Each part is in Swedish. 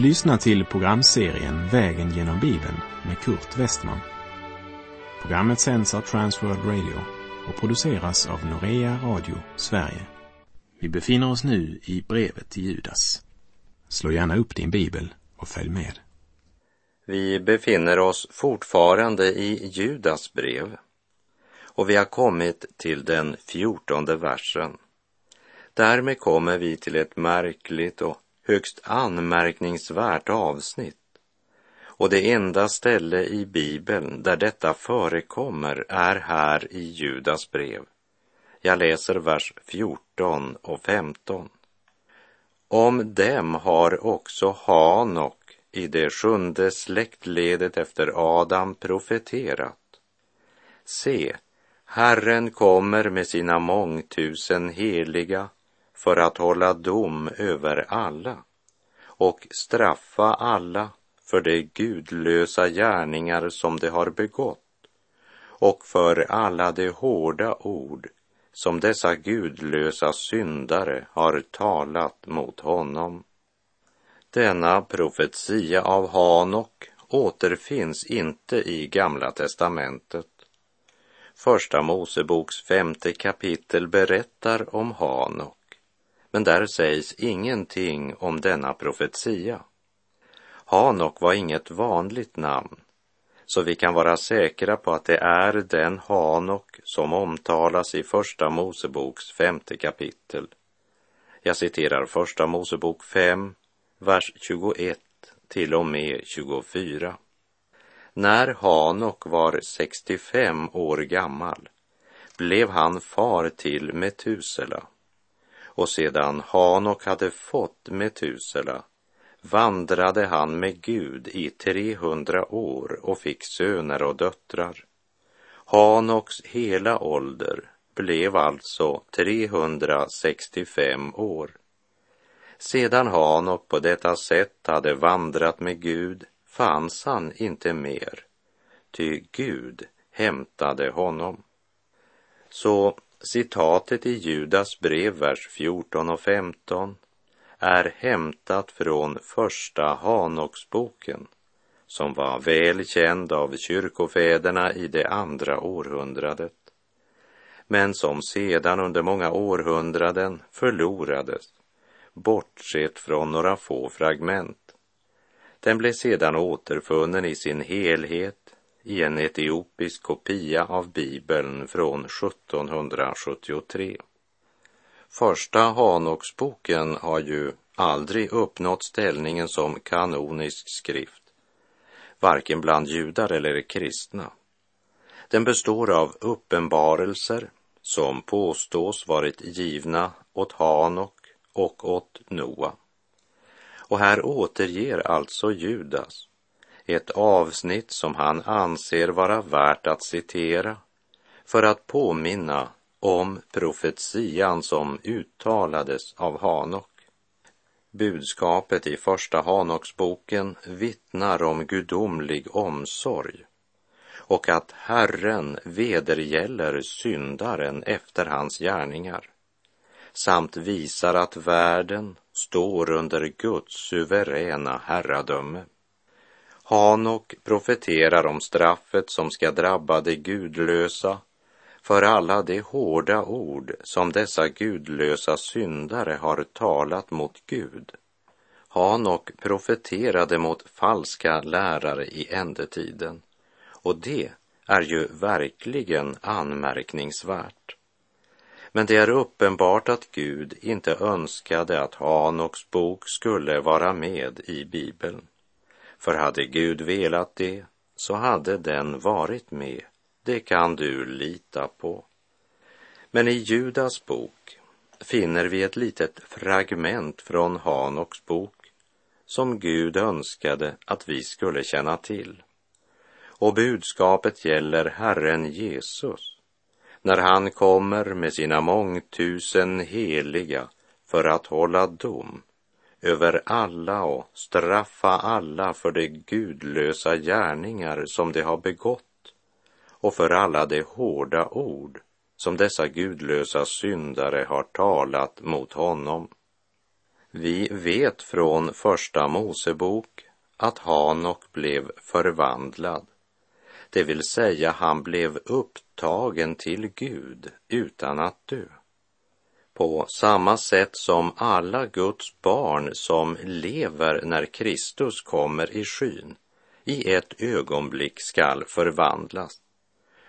Du lyssnar till programserien Vägen genom Bibeln med Kurt Westman. Programmet sänds av Transworld Radio och produceras av Norea Radio Sverige. Vi befinner oss nu i brevet till Judas. Slå gärna upp din bibel och följ med. Vi befinner oss fortfarande i Judas brev och vi har kommit till den fjortonde versen. Därmed kommer vi till ett märkligt och högst anmärkningsvärt avsnitt. Och det enda ställe i Bibeln där detta förekommer är här i Judas brev. Jag läser vers 14 och 15. Om dem har också Hanok i det sjunde släktledet efter Adam profeterat. Se, Herren kommer med sina mångtusen heliga för att hålla dom över alla och straffa alla för de gudlösa gärningar som de har begått och för alla de hårda ord som dessa gudlösa syndare har talat mot honom. Denna profetia av Hanok återfinns inte i Gamla testamentet. Första Moseboks femte kapitel berättar om Hanok men där sägs ingenting om denna profetia. Hanok var inget vanligt namn, så vi kan vara säkra på att det är den Hanok som omtalas i Första Moseboks femte kapitel. Jag citerar Första Mosebok 5, vers 21 till och med 24. När Hanok var 65 år gammal blev han far till Metusela och sedan Hanok hade fått Metusela vandrade han med Gud i 300 år och fick söner och döttrar. Hanoks hela ålder blev alltså 365 år. Sedan Hanok på detta sätt hade vandrat med Gud fanns han inte mer, ty Gud hämtade honom. Så Citatet i Judas brev, vers 14 och 15 är hämtat från första Hanoksboken som var väl känd av kyrkofäderna i det andra århundradet men som sedan under många århundraden förlorades bortsett från några få fragment. Den blev sedan återfunnen i sin helhet i en etiopisk kopia av Bibeln från 1773. Första Hanoksboken har ju aldrig uppnått ställningen som kanonisk skrift, varken bland judar eller kristna. Den består av uppenbarelser som påstås varit givna åt Hanok och åt Noa. Och här återger alltså Judas ett avsnitt som han anser vara värt att citera för att påminna om profetian som uttalades av Hanok. Budskapet i första Hanoksboken vittnar om gudomlig omsorg och att Herren vedergäller syndaren efter hans gärningar samt visar att världen står under Guds suveräna herradöme. Hanok profeterar om straffet som ska drabba de gudlösa för alla de hårda ord som dessa gudlösa syndare har talat mot Gud. Hanok profeterade mot falska lärare i ändetiden och det är ju verkligen anmärkningsvärt. Men det är uppenbart att Gud inte önskade att Hanoks bok skulle vara med i Bibeln. För hade Gud velat det så hade den varit med. Det kan du lita på. Men i Judas bok finner vi ett litet fragment från Hanoks bok som Gud önskade att vi skulle känna till. Och budskapet gäller Herren Jesus när han kommer med sina mångtusen heliga för att hålla dom över alla och straffa alla för de gudlösa gärningar som de har begått och för alla de hårda ord som dessa gudlösa syndare har talat mot honom. Vi vet från Första Mosebok att Hanok blev förvandlad, det vill säga han blev upptagen till Gud utan att dö. På samma sätt som alla Guds barn som lever när Kristus kommer i skyn i ett ögonblick skall förvandlas.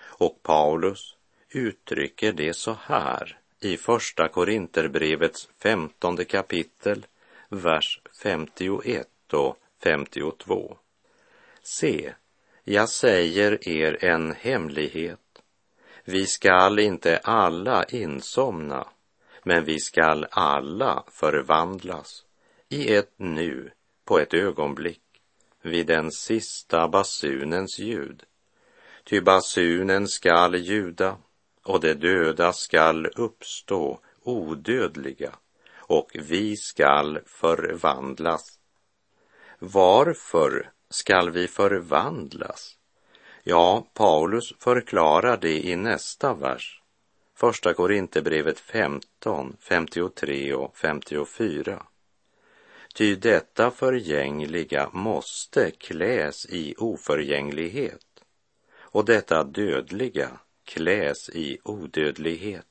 Och Paulus uttrycker det så här i Första Korinterbrevets femtonde kapitel, vers 51 och 52. Se, jag säger er en hemlighet. Vi skall inte alla insomna, men vi skall alla förvandlas i ett nu, på ett ögonblick, vid den sista basunens ljud. Ty basunen skall ljuda och de döda skall uppstå odödliga och vi skall förvandlas. Varför skall vi förvandlas? Ja, Paulus förklarar det i nästa vers. Första Korinthierbrevet 15, 53 och 54. Ty detta förgängliga måste kläs i oförgänglighet och detta dödliga kläs i odödlighet.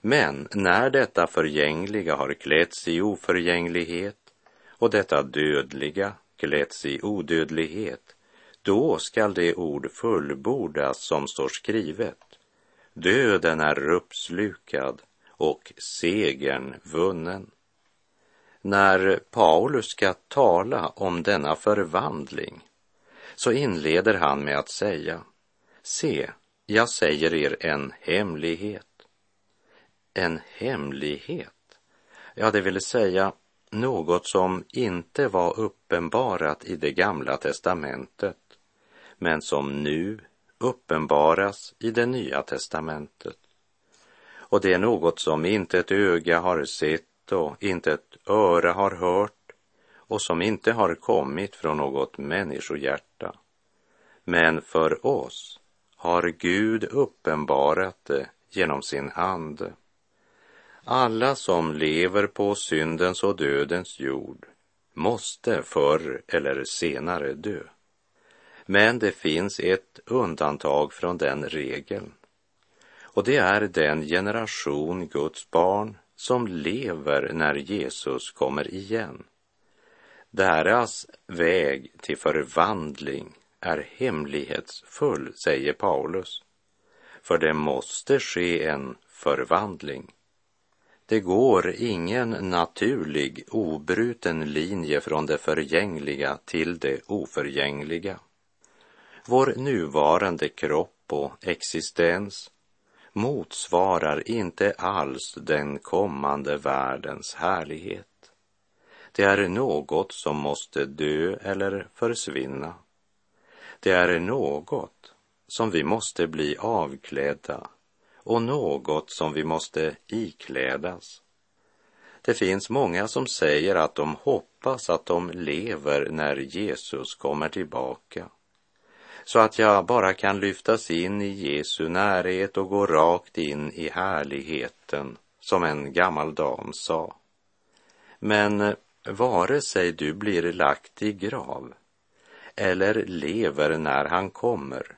Men när detta förgängliga har klätts i oförgänglighet och detta dödliga klätts i odödlighet, då skall det ord fullbordas som står skrivet. Döden är uppslukad och segern vunnen. När Paulus ska tala om denna förvandling så inleder han med att säga, se, jag säger er en hemlighet. En hemlighet? Ja, det vill säga något som inte var uppenbarat i det gamla testamentet, men som nu uppenbaras i det nya testamentet. Och det är något som inte ett öga har sett och inte ett öra har hört och som inte har kommit från något människohjärta. Men för oss har Gud uppenbarat det genom sin ande. Alla som lever på syndens och dödens jord måste förr eller senare dö. Men det finns ett undantag från den regeln. Och det är den generation Guds barn som lever när Jesus kommer igen. Deras väg till förvandling är hemlighetsfull, säger Paulus. För det måste ske en förvandling. Det går ingen naturlig, obruten linje från det förgängliga till det oförgängliga. Vår nuvarande kropp och existens motsvarar inte alls den kommande världens härlighet. Det är något som måste dö eller försvinna. Det är något som vi måste bli avklädda och något som vi måste iklädas. Det finns många som säger att de hoppas att de lever när Jesus kommer tillbaka så att jag bara kan lyftas in i Jesu närhet och gå rakt in i härligheten, som en gammal dam sa. Men vare sig du blir lagt i grav eller lever när han kommer,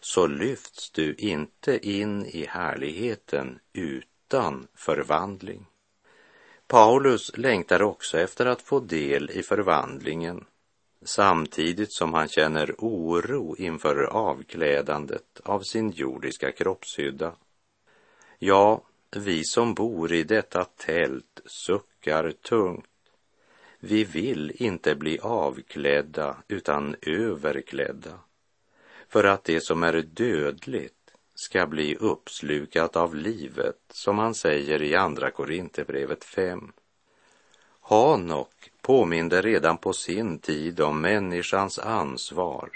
så lyfts du inte in i härligheten utan förvandling. Paulus längtar också efter att få del i förvandlingen samtidigt som han känner oro inför avklädandet av sin jordiska kroppshydda. Ja, vi som bor i detta tält suckar tungt. Vi vill inte bli avklädda utan överklädda för att det som är dödligt ska bli uppslukat av livet, som han säger i Andra Korinthierbrevet 5. Hanok påminde redan på sin tid om människans ansvar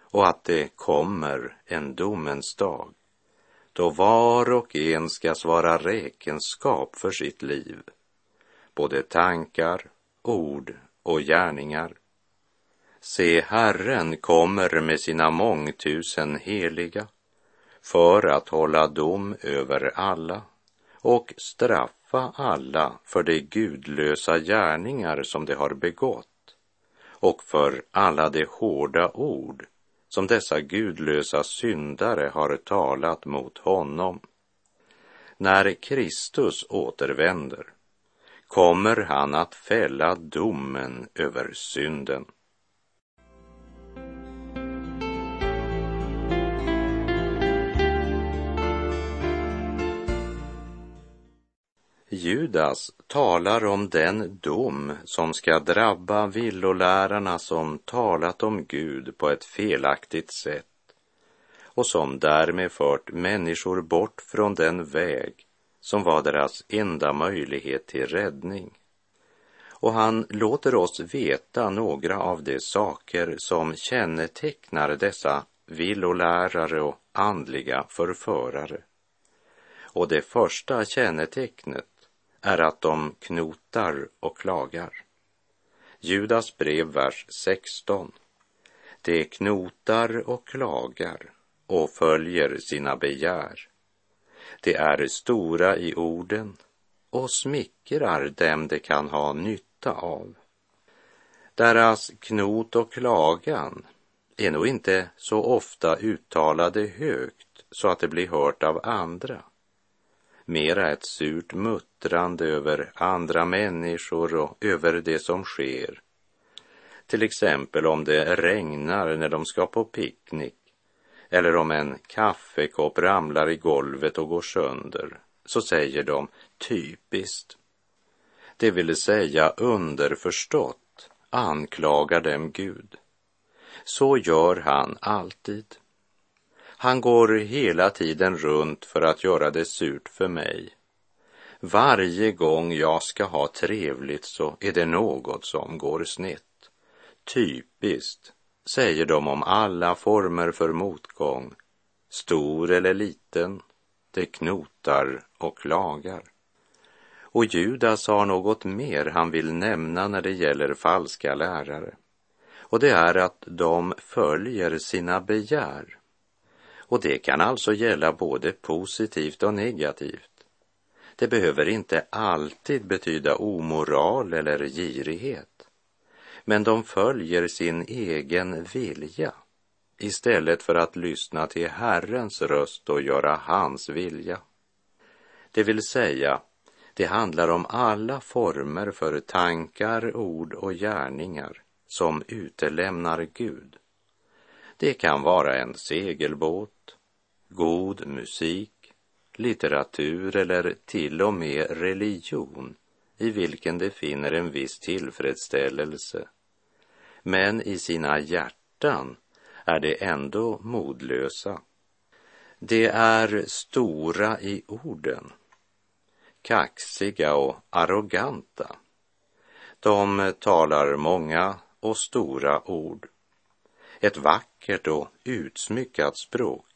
och att det kommer en domens dag då var och en ska svara räkenskap för sitt liv, både tankar, ord och gärningar. Se, Herren kommer med sina mångtusen heliga för att hålla dom över alla och straff straffa alla för de gudlösa gärningar som de har begått och för alla de hårda ord som dessa gudlösa syndare har talat mot honom. När Kristus återvänder kommer han att fälla domen över synden. Judas talar om den dom som ska drabba villolärarna som talat om Gud på ett felaktigt sätt och som därmed fört människor bort från den väg som var deras enda möjlighet till räddning. Och han låter oss veta några av de saker som kännetecknar dessa villolärare och andliga förförare. Och det första kännetecknet är att de knotar och klagar. Judas brev, vers 16. De knotar och klagar och följer sina begär. De är stora i orden och smickrar dem de kan ha nytta av. Deras knot och klagan är nog inte så ofta uttalade högt så att det blir hört av andra mera ett surt muttrande över andra människor och över det som sker. Till exempel om det regnar när de ska på picknick eller om en kaffekopp ramlar i golvet och går sönder så säger de typiskt. Det vill säga underförstått anklagar dem Gud. Så gör han alltid. Han går hela tiden runt för att göra det surt för mig. Varje gång jag ska ha trevligt så är det något som går snett. Typiskt, säger de om alla former för motgång, stor eller liten, det knotar och klagar. Och Judas har något mer han vill nämna när det gäller falska lärare. Och det är att de följer sina begär. Och det kan alltså gälla både positivt och negativt. Det behöver inte alltid betyda omoral eller girighet. Men de följer sin egen vilja istället för att lyssna till Herrens röst och göra hans vilja. Det vill säga, det handlar om alla former för tankar, ord och gärningar som utelämnar Gud. Det kan vara en segelbåt, god musik, litteratur eller till och med religion i vilken de finner en viss tillfredsställelse. Men i sina hjärtan är de ändå modlösa. De är stora i orden, kaxiga och arroganta. De talar många och stora ord, ett vackert och utsmyckat språk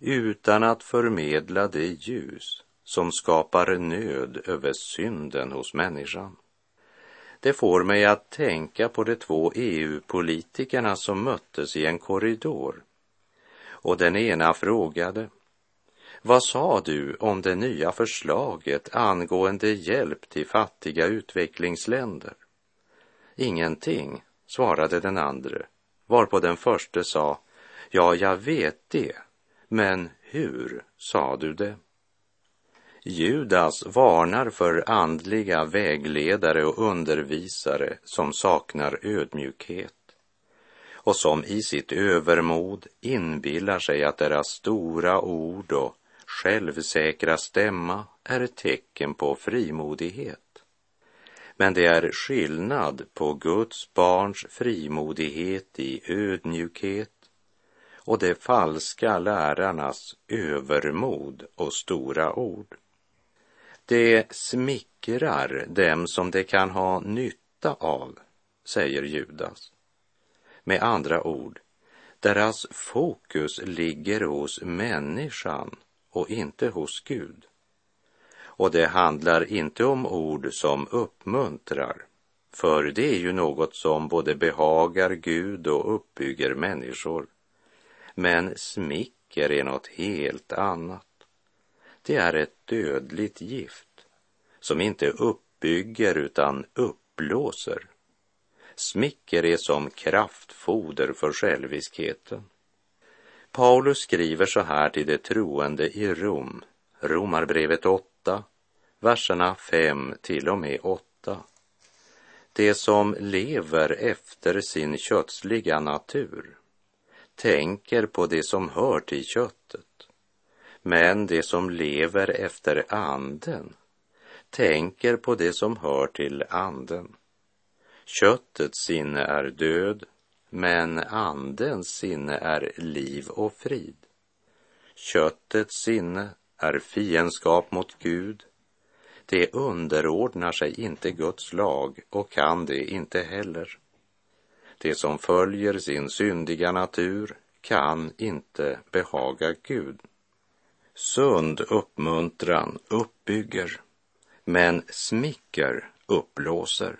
utan att förmedla det ljus som skapar nöd över synden hos människan. Det får mig att tänka på de två EU-politikerna som möttes i en korridor. Och den ena frågade, vad sa du om det nya förslaget angående hjälp till fattiga utvecklingsländer? Ingenting, svarade den andre varpå den förste sa, ja, jag vet det, men hur sa du det? Judas varnar för andliga vägledare och undervisare som saknar ödmjukhet och som i sitt övermod inbillar sig att deras stora ord och självsäkra stämma är ett tecken på frimodighet. Men det är skillnad på Guds barns frimodighet i ödmjukhet och de falska lärarnas övermod och stora ord. Det smickrar dem som de kan ha nytta av, säger Judas. Med andra ord, deras fokus ligger hos människan och inte hos Gud. Och det handlar inte om ord som uppmuntrar, för det är ju något som både behagar Gud och uppbygger människor. Men smicker är något helt annat. det är ett dödligt gift som inte uppbygger utan uppblåser. Smicker är som kraftfoder för själviskheten. Paulus skriver så här till de troende i Rom, Romarbrevet 8, verserna 5 till och med 8. Det som lever efter sin kötsliga natur tänker på det som hör till köttet, men det som lever efter anden tänker på det som hör till anden. Köttets sinne är död, men andens sinne är liv och frid. Köttets sinne är fiendskap mot Gud. Det underordnar sig inte Guds lag och kan det inte heller. Det som följer sin syndiga natur kan inte behaga Gud. Sund uppmuntran uppbygger, men smicker uppblåser.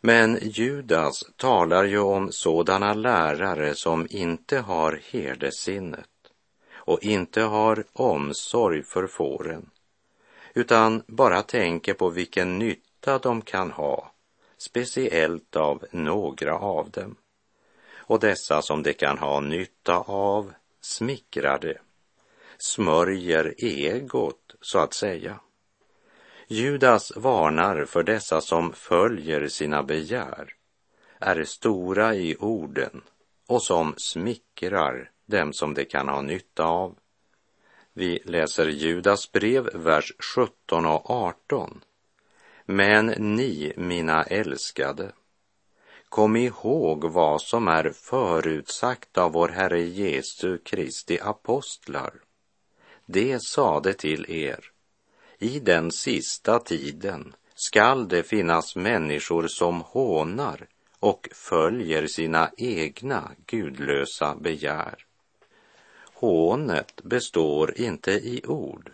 Men Judas talar ju om sådana lärare som inte har herdesinnet och inte har omsorg för fåren, utan bara tänker på vilken nytta de kan ha, speciellt av några av dem. Och dessa som de kan ha nytta av smickrar det, smörjer egot, så att säga. Judas varnar för dessa som följer sina begär, är stora i orden och som smickrar dem som de kan ha nytta av. Vi läser Judas brev, vers 17 och 18. Men ni, mina älskade, kom ihåg vad som är förutsagt av vår Herre Jesu Kristi apostlar. Det sade till er i den sista tiden skall det finnas människor som hånar och följer sina egna gudlösa begär. Hånet består inte i ord,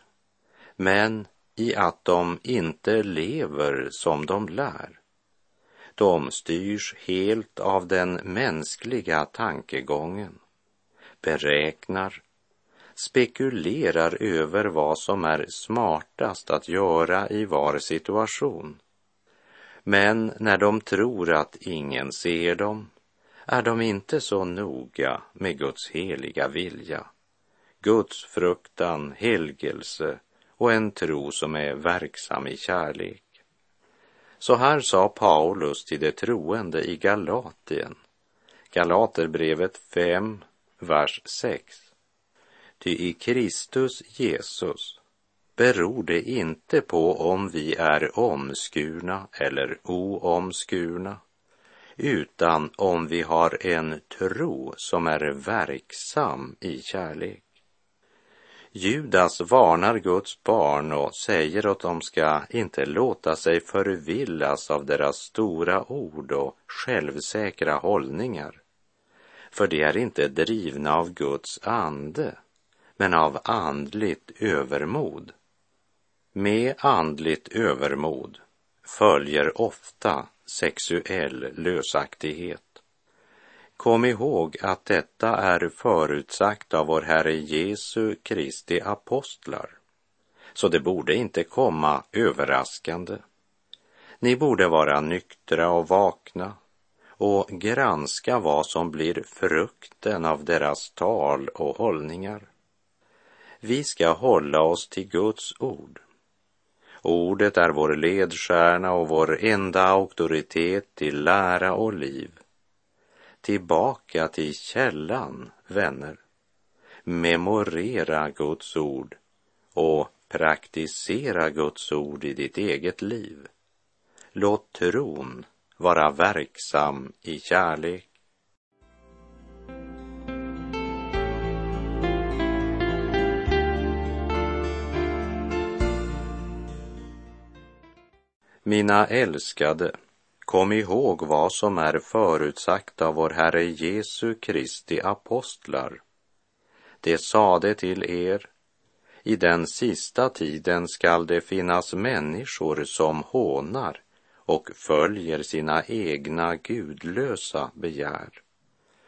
men i att de inte lever som de lär. De styrs helt av den mänskliga tankegången, beräknar spekulerar över vad som är smartast att göra i var situation. Men när de tror att ingen ser dem är de inte så noga med Guds heliga vilja, Guds fruktan, helgelse och en tro som är verksam i kärlek. Så här sa Paulus till de troende i Galatien, Galaterbrevet 5, vers 6. Ty i Kristus Jesus beror det inte på om vi är omskurna eller oomskurna, utan om vi har en tro som är verksam i kärlek. Judas varnar Guds barn och säger att de ska inte låta sig förvillas av deras stora ord och självsäkra hållningar, för de är inte drivna av Guds ande men av andligt övermod. Med andligt övermod följer ofta sexuell lösaktighet. Kom ihåg att detta är förutsagt av vår Herre Jesu Kristi apostlar, så det borde inte komma överraskande. Ni borde vara nyktra och vakna och granska vad som blir frukten av deras tal och hållningar. Vi ska hålla oss till Guds ord. Ordet är vår ledstjärna och vår enda auktoritet till lära och liv. Tillbaka till källan, vänner. Memorera Guds ord och praktisera Guds ord i ditt eget liv. Låt tron vara verksam i kärlek. Mina älskade, kom ihåg vad som är förutsagt av vår Herre Jesu Kristi apostlar. Det sade till er, i den sista tiden skall det finnas människor som hånar och följer sina egna gudlösa begär.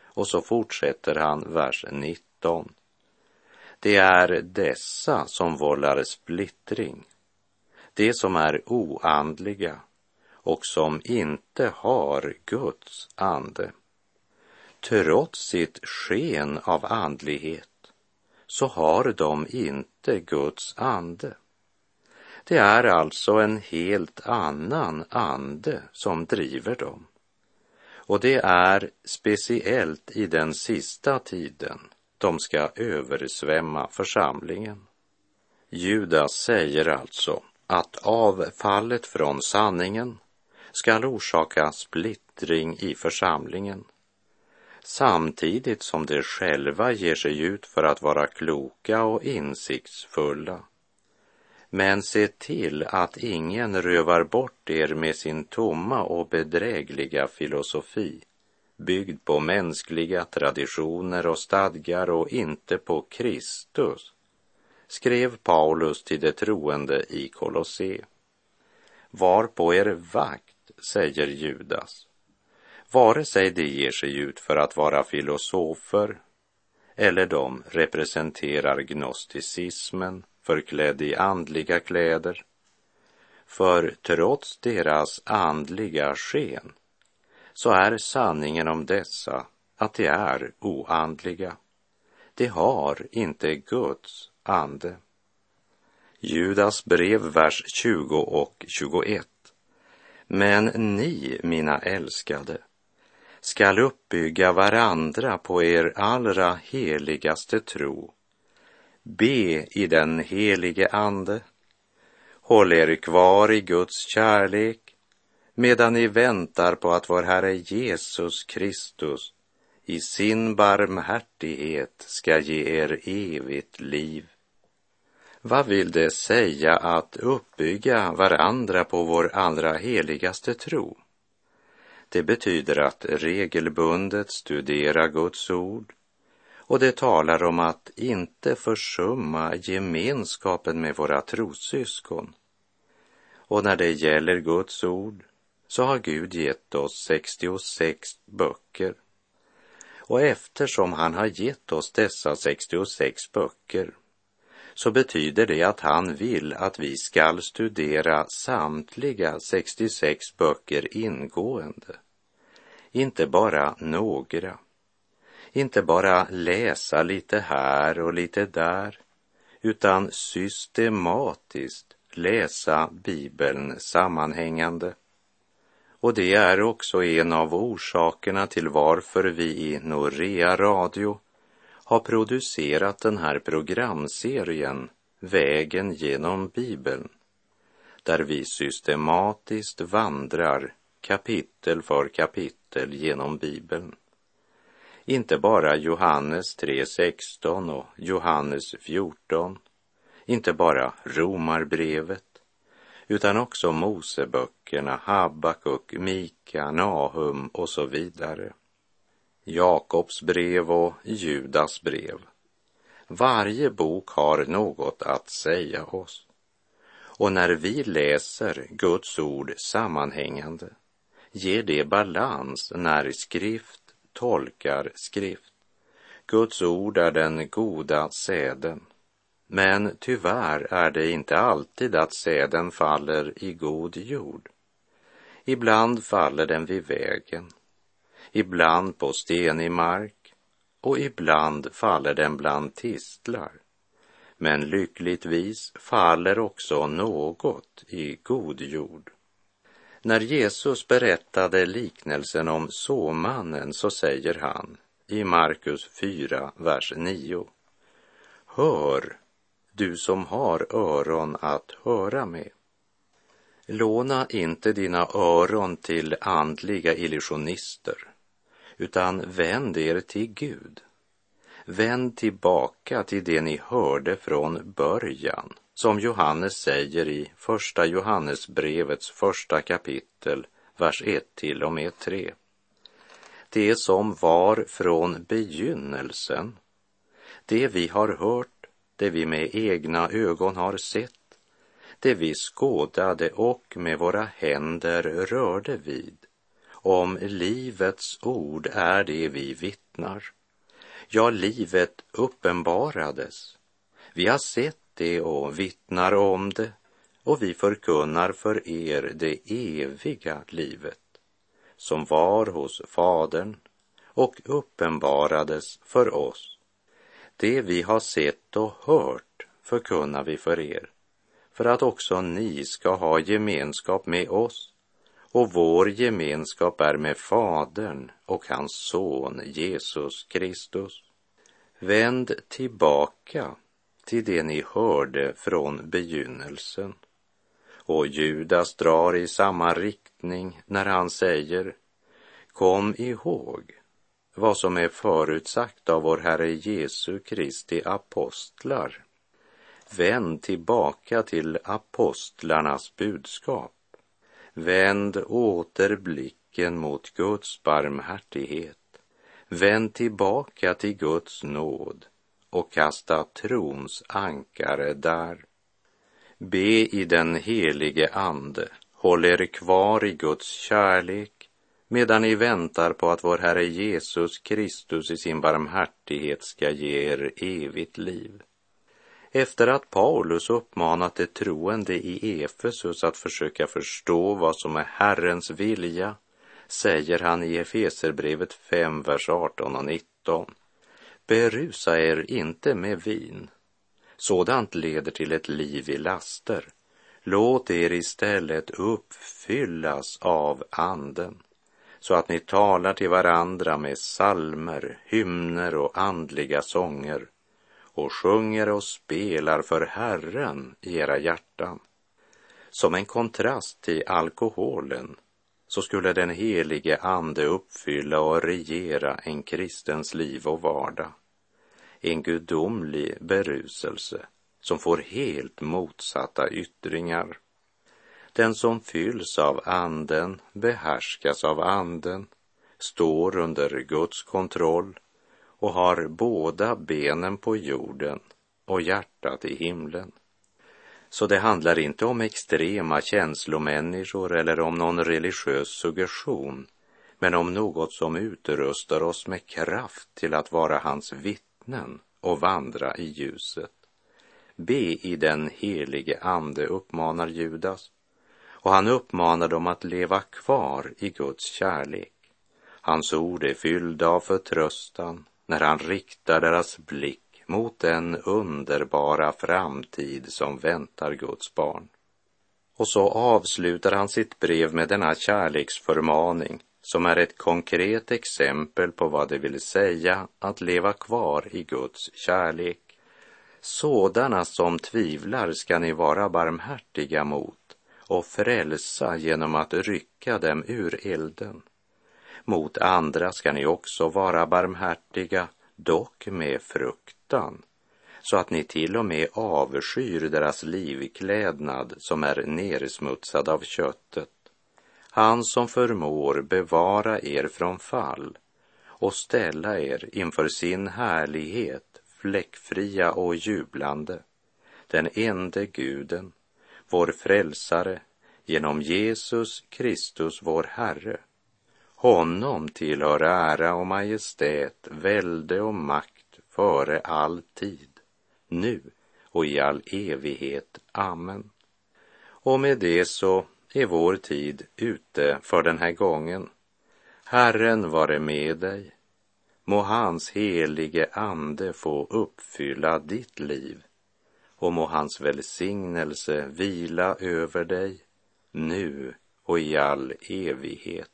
Och så fortsätter han vers 19. Det är dessa som vållar splittring, det som är oandliga och som inte har Guds ande. Trots sitt sken av andlighet så har de inte Guds ande. Det är alltså en helt annan ande som driver dem. Och det är speciellt i den sista tiden de ska översvämma församlingen. Judas säger alltså att avfallet från sanningen skall orsaka splittring i församlingen samtidigt som de själva ger sig ut för att vara kloka och insiktsfulla. Men se till att ingen rövar bort er med sin tomma och bedrägliga filosofi, byggd på mänskliga traditioner och stadgar och inte på Kristus, skrev Paulus till de troende i Kolosse. Var på er vakt, säger Judas vare sig de ger sig ut för att vara filosofer eller de representerar gnosticismen förklädd i andliga kläder. För trots deras andliga sken så är sanningen om dessa att de är oandliga. De har inte Guds ande. Judas brev, vers 20 och 21. Men ni, mina älskade, skall uppbygga varandra på er allra heligaste tro. Be i den helige Ande. Håll er kvar i Guds kärlek medan ni väntar på att vår Herre Jesus Kristus i sin barmhärtighet ska ge er evigt liv. Vad vill det säga att uppbygga varandra på vår allra heligaste tro? Det betyder att regelbundet studera Guds ord och det talar om att inte försumma gemenskapen med våra trossyskon. Och när det gäller Guds ord så har Gud gett oss 66 böcker. Och eftersom han har gett oss dessa 66 böcker så betyder det att han vill att vi skall studera samtliga 66 böcker ingående inte bara några. Inte bara läsa lite här och lite där, utan systematiskt läsa Bibeln sammanhängande. Och det är också en av orsakerna till varför vi i Norea Radio har producerat den här programserien Vägen genom Bibeln, där vi systematiskt vandrar kapitel för kapitel genom Bibeln. Inte bara Johannes 3.16 och Johannes 14, inte bara Romarbrevet, utan också Moseböckerna, Habakuk, Mika, Nahum och så vidare. Jakobs brev och Judas brev. Varje bok har något att säga oss. Och när vi läser Guds ord sammanhängande ger det balans när skrift tolkar skrift. Guds ord är den goda säden. Men tyvärr är det inte alltid att säden faller i god jord. Ibland faller den vid vägen, ibland på stenig mark och ibland faller den bland tistlar. Men lyckligtvis faller också något i god jord. När Jesus berättade liknelsen om såmannen så säger han i Markus 4, vers 9. Hör, du som har öron att höra med. Låna inte dina öron till andliga illusionister, utan vänd er till Gud. Vänd tillbaka till det ni hörde från början som Johannes säger i första Johannesbrevets första kapitel, vers 1 till och med 3. Det som var från begynnelsen, det vi har hört, det vi med egna ögon har sett, det vi skådade och med våra händer rörde vid. Om livets ord är det vi vittnar. Ja, livet uppenbarades Vi har sett det och vittnar om det och vi förkunnar för er det eviga livet som var hos Fadern och uppenbarades för oss. Det vi har sett och hört förkunnar vi för er, för att också ni ska ha gemenskap med oss. Och vår gemenskap är med Fadern och hans son Jesus Kristus. Vänd tillbaka till det ni hörde från begynnelsen. Och Judas drar i samma riktning när han säger Kom ihåg vad som är förutsagt av vår Herre Jesu Kristi apostlar. Vänd tillbaka till apostlarnas budskap. Vänd åter blicken mot Guds barmhärtighet. Vänd tillbaka till Guds nåd och kasta trons ankare där. Be i den helige Ande, håll er kvar i Guds kärlek medan ni väntar på att vår Herre Jesus Kristus i sin barmhärtighet ska ge er evigt liv. Efter att Paulus uppmanat de troende i Efesus att försöka förstå vad som är Herrens vilja säger han i Efeserbrevet 5, vers 18 och 19. Berusa er inte med vin. Sådant leder till ett liv i laster. Låt er istället uppfyllas av Anden så att ni talar till varandra med salmer, hymner och andliga sånger och sjunger och spelar för Herren i era hjärtan. Som en kontrast till alkoholen så skulle den helige Ande uppfylla och regera en kristens liv och vardag. En gudomlig beruselse som får helt motsatta yttringar. Den som fylls av anden behärskas av anden, står under Guds kontroll och har båda benen på jorden och hjärtat i himlen. Så det handlar inte om extrema känslomänniskor eller om någon religiös suggestion, men om något som utrustar oss med kraft till att vara hans vittnen och vandra i ljuset. Be i den helige ande, uppmanar Judas, och han uppmanar dem att leva kvar i Guds kärlek. Hans ord är fyllda av förtröstan när han riktar deras blick mot den underbara framtid som väntar Guds barn. Och så avslutar han sitt brev med denna kärleksförmaning som är ett konkret exempel på vad det vill säga att leva kvar i Guds kärlek. Sådana som tvivlar ska ni vara barmhärtiga mot och frälsa genom att rycka dem ur elden. Mot andra ska ni också vara barmhärtiga, dock med fruktan, så att ni till och med avskyr deras livklädnad som är nersmutsad av köttet. Han som förmår bevara er från fall och ställa er inför sin härlighet fläckfria och jublande, den ende guden, vår frälsare, genom Jesus Kristus, vår Herre. Honom tillhör ära och majestät, välde och makt före all tid, nu och i all evighet. Amen. Och med det så är vår tid ute för den här gången. Herren vare med dig. Må hans helige ande få uppfylla ditt liv och må hans välsignelse vila över dig nu och i all evighet.